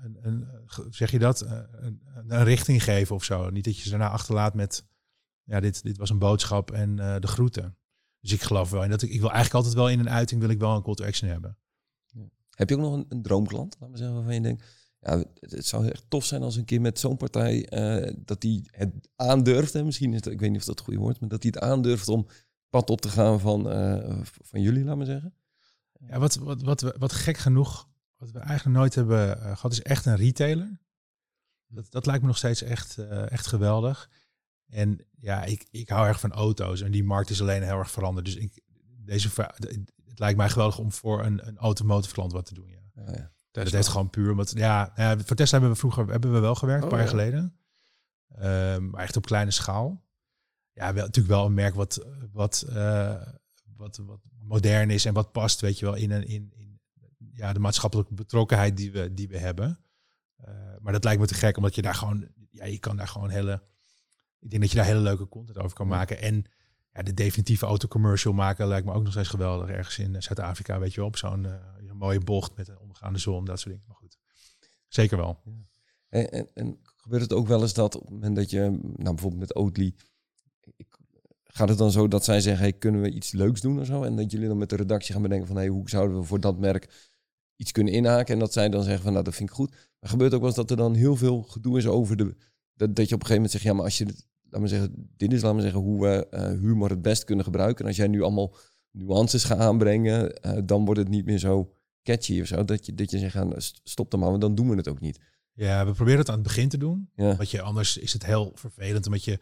een, een, zeg je dat, een, een richting geven of zo. Niet dat je ze daarna achterlaat met, ja, dit, dit was een boodschap en de groeten. Dus ik geloof wel. En dat ik, ik wil eigenlijk altijd wel in een uiting wil ik wel een call to action hebben. Heb je ook nog een, droomklant, laat maar zeggen, waarvan je denkt, ja, het zou echt tof zijn als een keer met zo'n partij dat die het aandurft. En misschien is het, ik weet niet of dat het goede woord, maar dat die het aandurft om pad op te gaan van, uh, van jullie, laat maar zeggen. Ja, wat, wat, wat, wat gek genoeg, wat we eigenlijk nooit hebben uh, gehad, is echt een retailer. Dat, dat lijkt me nog steeds echt, echt geweldig. En ja, ik, ik hou erg van auto's en die markt is alleen heel erg veranderd. Dus ik, deze, het lijkt mij geweldig om voor een, een automotive klant wat te doen. Ja. ja, ja. Dat heeft gewoon puur omdat, ja, ja, voor Tesla hebben we vroeger hebben we wel gewerkt, een paar jaar geleden. Um, maar echt op kleine schaal. Ja, wel, natuurlijk wel een merk wat, wat, uh, wat, wat modern is en wat past, weet je wel, in, een, in, in ja, de maatschappelijke betrokkenheid die we, die we hebben. Uh, maar dat lijkt me te gek, omdat je daar gewoon, ja, je kan daar gewoon hele ik denk dat je daar hele leuke content over kan maken. En ja, de definitieve autocommercial maken lijkt me ook nog steeds geweldig. Ergens in Zuid-Afrika, weet je wel, op zo'n uh, mooie bocht met een ondergaande zon, dat soort dingen. Maar goed, zeker wel. En, en, en, gebeurt het ook wel eens dat op het moment dat je, nou bijvoorbeeld met Oatly, ik, gaat het dan zo dat zij zeggen, hey, kunnen we iets leuks doen of zo? En dat jullie dan met de redactie gaan bedenken van, hey, hoe zouden we voor dat merk iets kunnen inhaken? En dat zij dan zeggen van, nou, dat vind ik goed. Maar gebeurt ook wel eens dat er dan heel veel gedoe is over de, dat, dat je op een gegeven moment zegt, ja, maar als je laat me zeggen, dit is laat me zeggen, hoe we uh, humor het best kunnen gebruiken. En als jij nu allemaal nuances gaat aanbrengen, uh, dan wordt het niet meer zo catchy of zo. Dat je, dat je zegt, nou, stop er maar, want dan doen we het ook niet. Ja, we proberen het aan het begin te doen. Ja. Want je, anders is het heel vervelend, omdat je...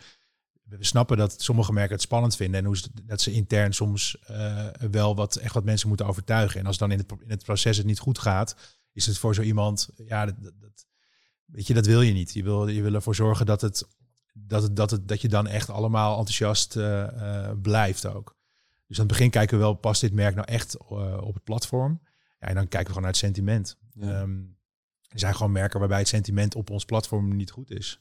We snappen dat sommige merken het spannend vinden en hoe ze, dat ze intern soms uh, wel wat, echt wat mensen moeten overtuigen. En als dan in het, in het proces het niet goed gaat, is het voor zo iemand, ja, dat, dat, weet je, dat wil je niet. Je wil, je wil ervoor zorgen dat het dat, het, dat, het, dat je dan echt allemaal enthousiast uh, uh, blijft ook. Dus aan het begin kijken we wel, past dit merk nou echt op het platform? Ja, en dan kijken we gewoon naar het sentiment. Ja. Um, er zijn gewoon merken waarbij het sentiment op ons platform niet goed is.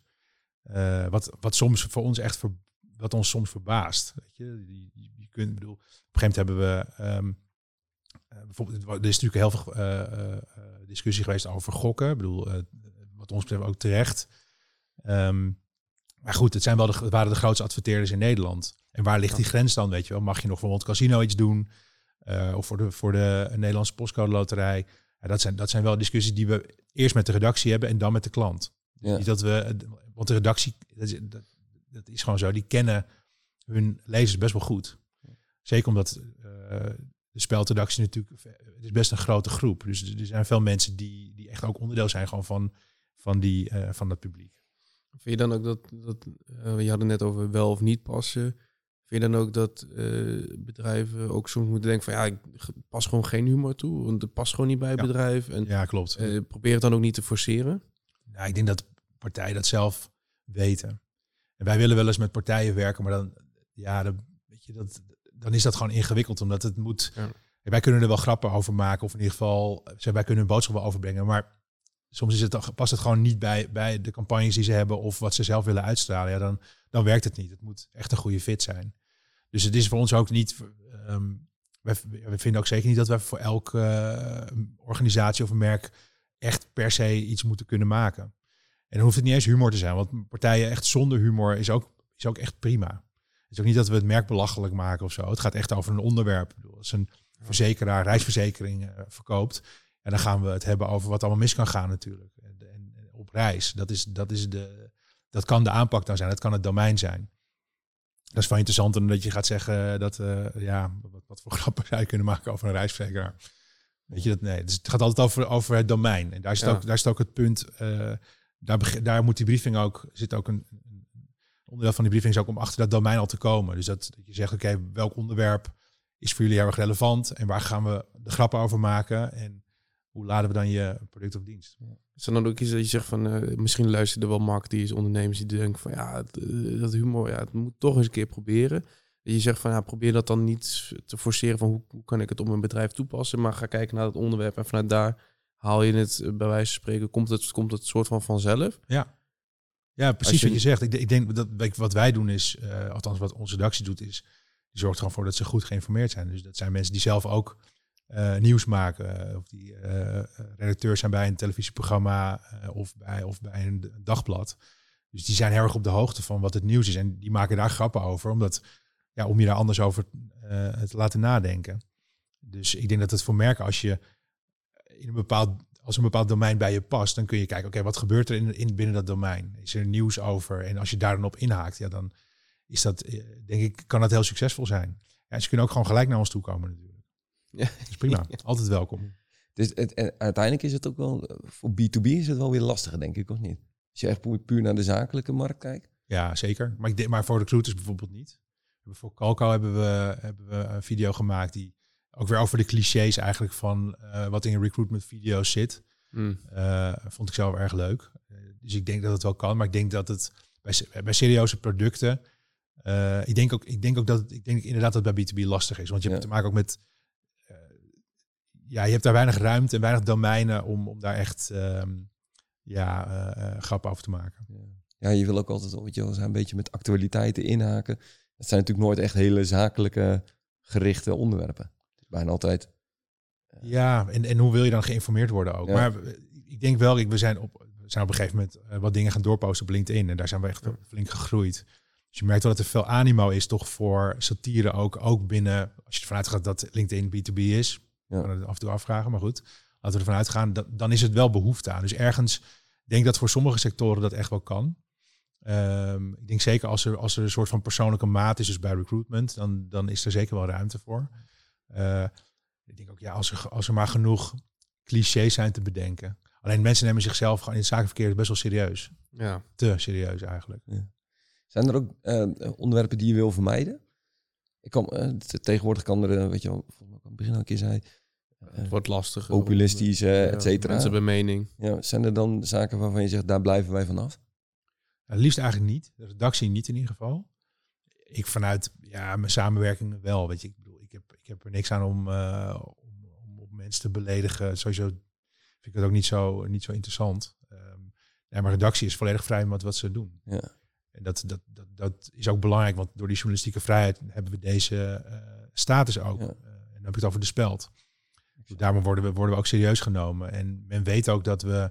Wat, wat soms voor ons echt ver, wat ons soms verbaast. Weet je, je, je kunt, bedoel, op een gegeven moment hebben we um, bijvoorbeeld, er is natuurlijk heel veel discussie geweest over gokken. Ik bedoel, wat ons betreft ook terecht. Um, maar goed, het, zijn wel de, het waren de grootste adverteerders in Nederland. En waar ligt die grens dan, weet je wel? Mag je nog bijvoorbeeld casino iets doen? Uh, of voor de, voor de Nederlandse postcode loterij? Ja, dat, zijn, dat zijn wel discussies die we eerst met de redactie hebben en dan met de klant. Ja. Niet dat we, want de redactie, dat is, dat, dat is gewoon zo, die kennen hun lezers best wel goed. Zeker omdat uh, de spelredactie natuurlijk, het is best een grote groep. Dus er zijn veel mensen die, die echt ook onderdeel zijn gewoon van, van, die, uh, van dat publiek. Vind je dan ook dat, dat uh, je had het net over wel of niet passen. Vind je dan ook dat uh, bedrijven ook soms moeten denken van ja, ik pas gewoon geen humor toe, want het past gewoon niet bij het ja. bedrijf. En, ja, klopt. Uh, probeer het dan ook niet te forceren. Nou, ik denk dat partijen dat zelf weten. En wij willen wel eens met partijen werken, maar dan, ja, dan, weet je, dat, dan is dat gewoon ingewikkeld, omdat het moet. Ja. Wij kunnen er wel grappen over maken, of in ieder geval, wij kunnen een boodschap wel overbrengen, maar soms is het, past het gewoon niet bij, bij de campagnes die ze hebben of wat ze zelf willen uitstralen. Ja, dan, dan werkt het niet. Het moet echt een goede fit zijn. Dus het is voor ons ook niet. Um, we, vinden ook zeker niet dat we voor elke uh, organisatie of een merk echt per se iets moeten kunnen maken. En dan hoeft het niet eens humor te zijn, want partijen echt zonder humor is ook, is ook echt prima. Het is ook niet dat we het merk belachelijk maken of zo. Het gaat echt over een onderwerp. Als een verzekeraar reisverzekering uh, verkoopt, en dan gaan we het hebben over wat allemaal mis kan gaan natuurlijk. En, en, en op reis. Dat, is, dat, is de, dat kan de aanpak dan zijn. Dat kan het domein zijn. Dat is wel interessant omdat je gaat zeggen dat, uh, ja, wat, wat, voor grappen zou je kunnen maken over een reisverzekeraar. Weet je dat? Nee, dus het gaat altijd over, over het domein. En daar is, ja. ook, daar is ook het punt, uh, daar, daar moet die briefing ook, zit ook een, onderdeel van die briefing is ook om achter dat domein al te komen. Dus dat, dat je zegt, oké, welk onderwerp is voor jullie heel erg relevant en waar gaan we de grappen over maken? En hoe laden we dan je product of dienst? Is dan ook iets dat je zegt van, uh, misschien luisteren er wel marketeers, ondernemers die denken van, ja, uh, dat humor, ja, het moet toch eens een keer proberen. Je zegt van ja, probeer dat dan niet te forceren van hoe, hoe kan ik het op mijn bedrijf toepassen, maar ga kijken naar het onderwerp en vanuit daar haal je het bij wijze van spreken, komt het, komt het soort van vanzelf. Ja. Ja, precies wat je zegt. Ik, ik denk dat wat wij doen is, uh, althans wat onze redactie doet, is die zorgt gewoon voor dat ze goed geïnformeerd zijn. Dus dat zijn mensen die zelf ook uh, nieuws maken. Of die uh, redacteur zijn bij een televisieprogramma of, bij, of bij een dagblad. Dus die zijn heel erg op de hoogte van wat het nieuws is. En die maken daar grappen over, omdat, ja, om je daar anders over te laten nadenken. Dus ik denk dat het voor merken, als je in een bepaald als een bepaald domein bij je past, dan kun je kijken, oké, wat gebeurt er in, in, binnen dat domein? Is er nieuws over? En als je daar dan op inhaakt, ja, dan is dat, eh, denk ik, kan dat heel succesvol zijn. Ja, ze kunnen ook gewoon gelijk naar ons toe komen natuurlijk. Ja. Dat is prima. Altijd welkom. Dus het, en uiteindelijk is het ook wel, voor B2B is het wel weer lastiger, denk ik, of niet? Als je echt puur naar de zakelijke markt kijkt. Ja, zeker. Maar, ik maar voor recruiters bijvoorbeeld niet. Voor Calco hebben we, hebben we een video gemaakt die ook weer over de clichés eigenlijk van uh, wat in recruitment video's zit. Mm. Uh, vond ik zelf erg leuk. Uh, dus ik denk dat het wel kan, maar ik denk dat het bij, bij serieuze producten. ik, denk ook, ik denk ook dat ik denk inderdaad dat het bij B2B lastig is. Want je hebt te maken ook met. ja, je hebt daar weinig ruimte en weinig domeinen om, om daar echt um, ja, grappen over te maken. Ja. ja. je wil ook altijd weet je, een beetje met actualiteiten inhaken. Het zijn natuurlijk nooit echt hele zakelijke gerichte onderwerpen bijna altijd. Eh, ja, en, en hoe wil je dan geïnformeerd worden ook? Maar ik denk wel, we zijn op, we zijn op een gegeven moment eh, wat dingen gaan doorposten op LinkedIn. En daar zijn we echt flink gegroeid. Dus je merkt wel dat er veel animo is toch voor satire ook, ook binnen, als je ervan uitgaat dat LinkedIn B2B is. Ja. Kan het af en toe afvragen, maar goed. Laten we ervan uitgaan, dat, dan is het wel behoefte aan. Dus ergens, denk dat voor sommige sectoren dat echt wel kan. Um, ik denk zeker als er, als er een soort van persoonlijke maat is, dus bij recruitment, dan, dan is er zeker wel ruimte voor. Uh, ik denk ook, ja, als er, als er maar genoeg clichés zijn te bedenken. Alleen mensen nemen zichzelf gewoon in het zakenverkeer best wel serieus. Ja. Te serieus eigenlijk. Ja. Zijn er ook uh, onderwerpen die je wil vermijden? Ik kan, uh, tegenwoordig kan er, weet je wel, ik het begin al een keer zei. het wordt lastig. Populistisch, uh, et cetera. Mensen hebben mening. Ja, zijn er dan zaken waarvan je zegt, daar blijven wij vanaf? liefst eigenlijk niet. De redactie niet in ieder geval. Ik vanuit ja, mijn samenwerking wel. Weet je, ik ik heb, ik heb er niks aan om, uh, om, om, om, mensen te beledigen. Sowieso vind ik het ook niet zo, niet zo interessant. Um, ja, maar redactie is volledig vrij met wat ze doen. Ja. En dat, dat, dat, dat is ook belangrijk, want door die journalistieke vrijheid hebben we deze uh, status ook. Ja. Uh, en dan heb ik het over de speld. Dus daarom worden we, worden we ook serieus genomen. En men weet ook dat we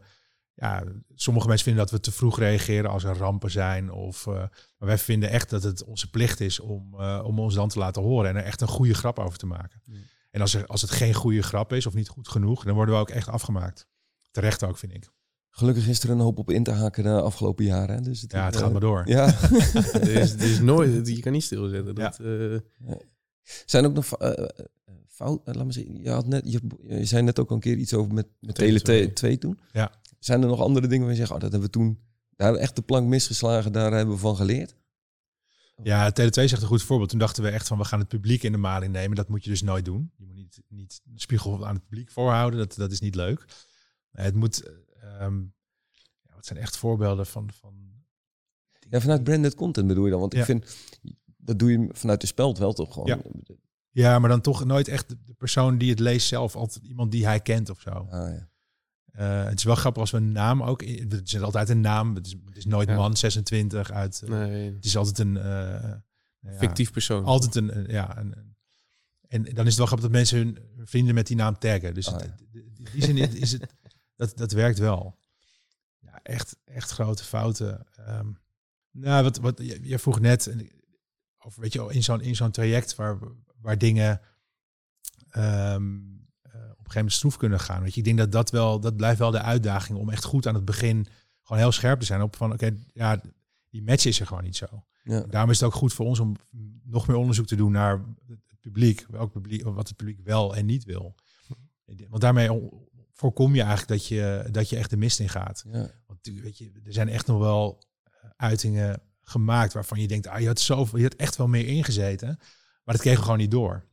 ja, sommige mensen vinden dat we te vroeg reageren als er rampen zijn. Of, uh, maar wij vinden echt dat het onze plicht is om, uh, om ons dan te laten horen en er echt een goede grap over te maken. En als, er, als het geen goede grap is of niet goed genoeg, dan worden we ook echt afgemaakt. Terecht ook, vind ik. Gelukkig is er een hoop op in te haken de afgelopen jaren. Dus het ja, het gaat uh, maar door. Ja. er, is, er is nooit, je kan niet stilzetten. Dat, ja. Zijn ook nog fout, laat me zeggen, je, had net, je, je zei net ook al een keer iets over met, met Tele 2 toen. Ja. Zijn er nog andere dingen waar je zegt, oh, dat hebben we toen, daar hebben we echt de plank misgeslagen, daar hebben we van geleerd? Ja, Tele2 zegt een goed voorbeeld. Toen dachten we echt van, we gaan het publiek in de maling nemen. Dat moet je dus nooit doen. Je moet niet, niet de spiegel aan het publiek voorhouden. Dat, dat is niet leuk. Het moet, um, ja, wat zijn echt voorbeelden van... van ja, vanuit branded content bedoel je dan? Want ik vind, dat doe je vanuit de speld wel toch gewoon. Ja. ja, maar dan toch nooit echt de persoon die het leest zelf. Altijd iemand die hij kent of zo. Ah, ja. Uh, het is wel grappig als we een naam ook. Het is altijd een naam. Het is, het is nooit man 26 uit. Uh, nee. Het is altijd een uh, fictief persoon. Altijd een, ja. Een, en dan is het wel grappig dat mensen hun vrienden met die naam taggen. Dus oh, ja. die zin is het dat dat werkt wel. Ja, echt echt grote fouten. Um, nou, wat wat je, je vroeg net over weet je in zo'n in zo'n traject waar waar dingen um, een gegeven moment stroef kunnen gaan. Weet je, ik denk dat dat wel, dat blijft wel de uitdaging om echt goed aan het begin gewoon heel scherp te zijn op van oké, ja, die match is er gewoon niet zo. Ja. Daarom is het ook goed voor ons om nog meer onderzoek te doen naar het publiek, welk publiek, wat het publiek wel en niet wil. Want daarmee voorkom je eigenlijk dat je, dat je echt de mist in gaat. Ja. Want weet je, er zijn echt nog wel eh, uitingen gemaakt waarvan je denkt, ah, je had zoveel, je had echt wel meer ingezeten, maar dat kregen we gewoon niet door.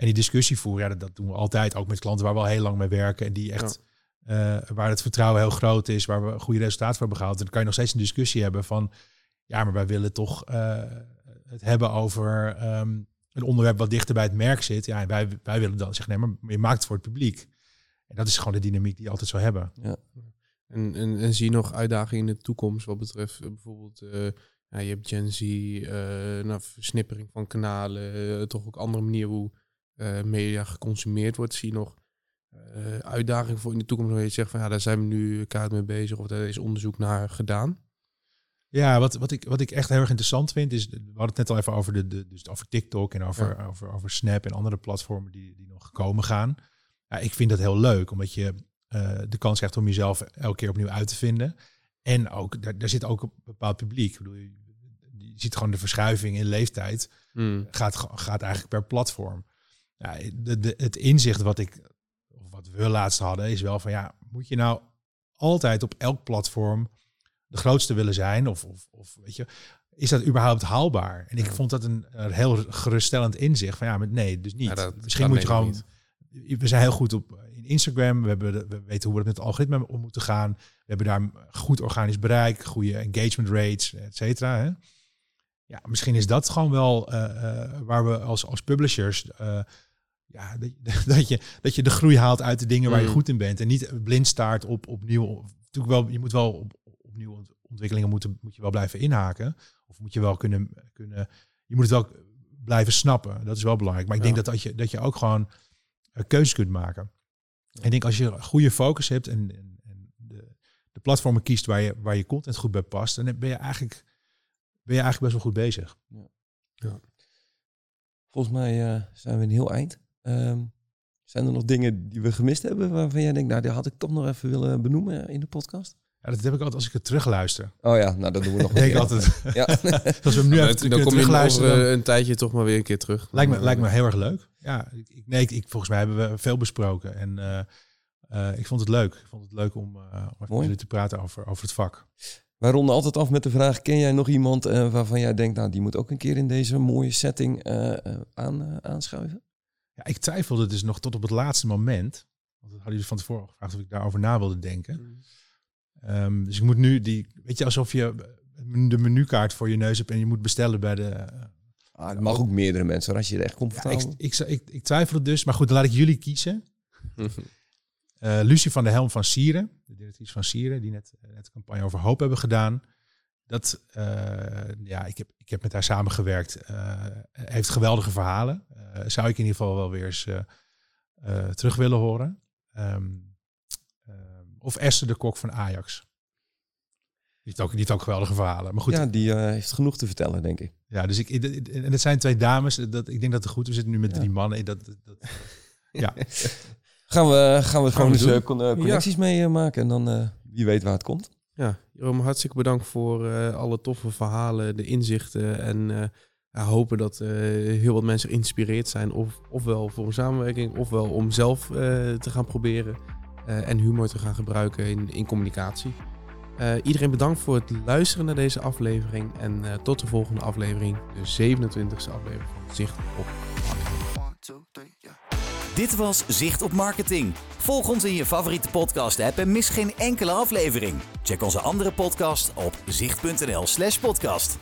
En die discussie voeren, ja, dat, doen we altijd. Ook met klanten waar we al heel lang mee werken. En die echt, uh, waar het vertrouwen heel groot is. Waar we goede resultaten voor hebben gehaald. En dan kan je nog steeds een discussie hebben van... Ja, maar wij willen toch uh, het hebben over ehm, een onderwerp wat dichter bij het merk zit. Ja, en wij, wij willen dan zeggen, nee, maar je maakt het voor het publiek. En dat is gewoon de dynamiek die je altijd zou hebben. Ja. En, en, en zie je nog uitdagingen in de toekomst wat betreft bijvoorbeeld... ja, je hebt Gen Z, nou, versnippering van kanalen, toch ook andere manieren hoe media geconsumeerd wordt. Zie je nog uh, uitdaging voor in de toekomst waar je zegt van ja, daar zijn we nu kaart mee bezig of daar is onderzoek naar gedaan? Ja, wat, wat, ik, wat ik echt heel erg interessant vind is, we hadden het net al even over, de, de, dus over TikTok en over, over, over Snap en andere platformen die, die nog komen gaan. Ja, ik vind dat heel leuk, omdat je uh, de kans krijgt om jezelf elke keer opnieuw uit te vinden. En ook, daar, daar zit ook een bepaald publiek. Ik bedoel, je, je ziet gewoon de verschuiving in leeftijd, hmm. gaat, gaat eigenlijk per platform. Ja, de, de, het inzicht wat ik wat we laatst hadden, is wel van ja, moet je nou altijd op elk platform de grootste willen zijn? Of, of, of weet je, is dat überhaupt haalbaar? En ik vond dat een, een, heel geruststellend inzicht van ja, maar nee, dus niet. Misschien moet je gewoon. We zijn heel goed op in Instagram. We, hebben, we weten hoe we met het algoritme om moeten gaan. We hebben daar goed organisch bereik, goede engagement rates, et cetera. Hè? Ja, misschien is dat gewoon wel uh, uh, waar we als, als publishers uh, ja, dat, dat, je, dat je de groei haalt uit de dingen waar je mm. goed in bent. En niet blind staart op, op nieuw. Natuurlijk wel, je moet wel op, op nieuwe ontwikkelingen moeten, moet je wel blijven inhaken. Of moet je wel kunnen, kunnen. Je moet het wel blijven snappen. Dat is wel belangrijk. Maar ik denk dat, dat, je, dat je ook gewoon keuzes kunt maken. En ik denk als je goede focus hebt en, en, en de, de platformen kiest waar je, waar je content goed bij past, dan ben je eigenlijk, ben je eigenlijk best wel goed bezig. Ja. ja. Volgens mij uh, zijn we een heel eind. Um, zijn er nog dingen die we gemist hebben waarvan jij denkt, nou, die had ik toch nog even willen benoemen in de podcast? Ja, dat heb ik altijd als ik het terugluister. Oh ja, nou dat doen we nog een keer. altijd. ja. als we hem nu ja, even dan kom je over een tijdje toch maar weer een keer terug. Lijkt me, lijkt me heel erg leuk. Ja, ik, nee, ik, volgens mij hebben we veel besproken en uh, uh, ik vond het leuk. Ik vond het leuk om, uh, om even jullie te praten over, over het vak. Wij ronden altijd af met de vraag: ken jij nog iemand waarvan jij denkt, nou, die moet ook een keer in deze mooie setting aan, aanschuiven? Ja, ik twijfelde dus nog tot op het laatste moment. Want dat hadden jullie van tevoren gevraagd of ik daarover na wilde denken. Mm. Um, dus ik moet nu die, weet je, alsof je de menukaart voor je neus hebt en je moet bestellen bij de. Ah, het mag ook meerdere mensen, als je er echt comfortabel. Ja, ik, ik, ik, ik twijfel dus, maar goed, dan laat ik jullie kiezen. uh, Lucie van de Helm van Sieren, de directrice van Sieren, die net, net een campagne over hoop hebben gedaan. Dat, uh, ja, ik heb, ik heb met haar samengewerkt. Uh, heeft geweldige verhalen. Uh, zou ik in ieder geval wel weer eens terug willen horen. Um, of Esther de Kok van Ajax. Die heeft ook, die heeft ook geweldige verhalen. Maar goed. Ja, die heeft genoeg te vertellen, denk ik. Ja, dus ik, en het zijn twee dames. Dat, ik denk dat het goed We zitten nu met drie mannen. Dat, dat, ja. gaan we, gaan we gewoon eens connecties ja. mee maken. En dan wie weet waar het komt. Ja, Jeroen, hartstikke bedankt voor uh, alle toffe verhalen, de inzichten. En uh, hopen dat uh, heel wat mensen geïnspireerd zijn. Of, ofwel voor een samenwerking, ofwel om zelf te gaan proberen. en humor te gaan gebruiken in, in communicatie. iedereen bedankt voor het luisteren naar deze aflevering. En tot de volgende aflevering, de 27e aflevering van Zicht op dit was Zicht op Marketing. Volg ons in je favoriete podcast-app en mis geen enkele aflevering. Check onze andere podcast op zicht.nl/podcast.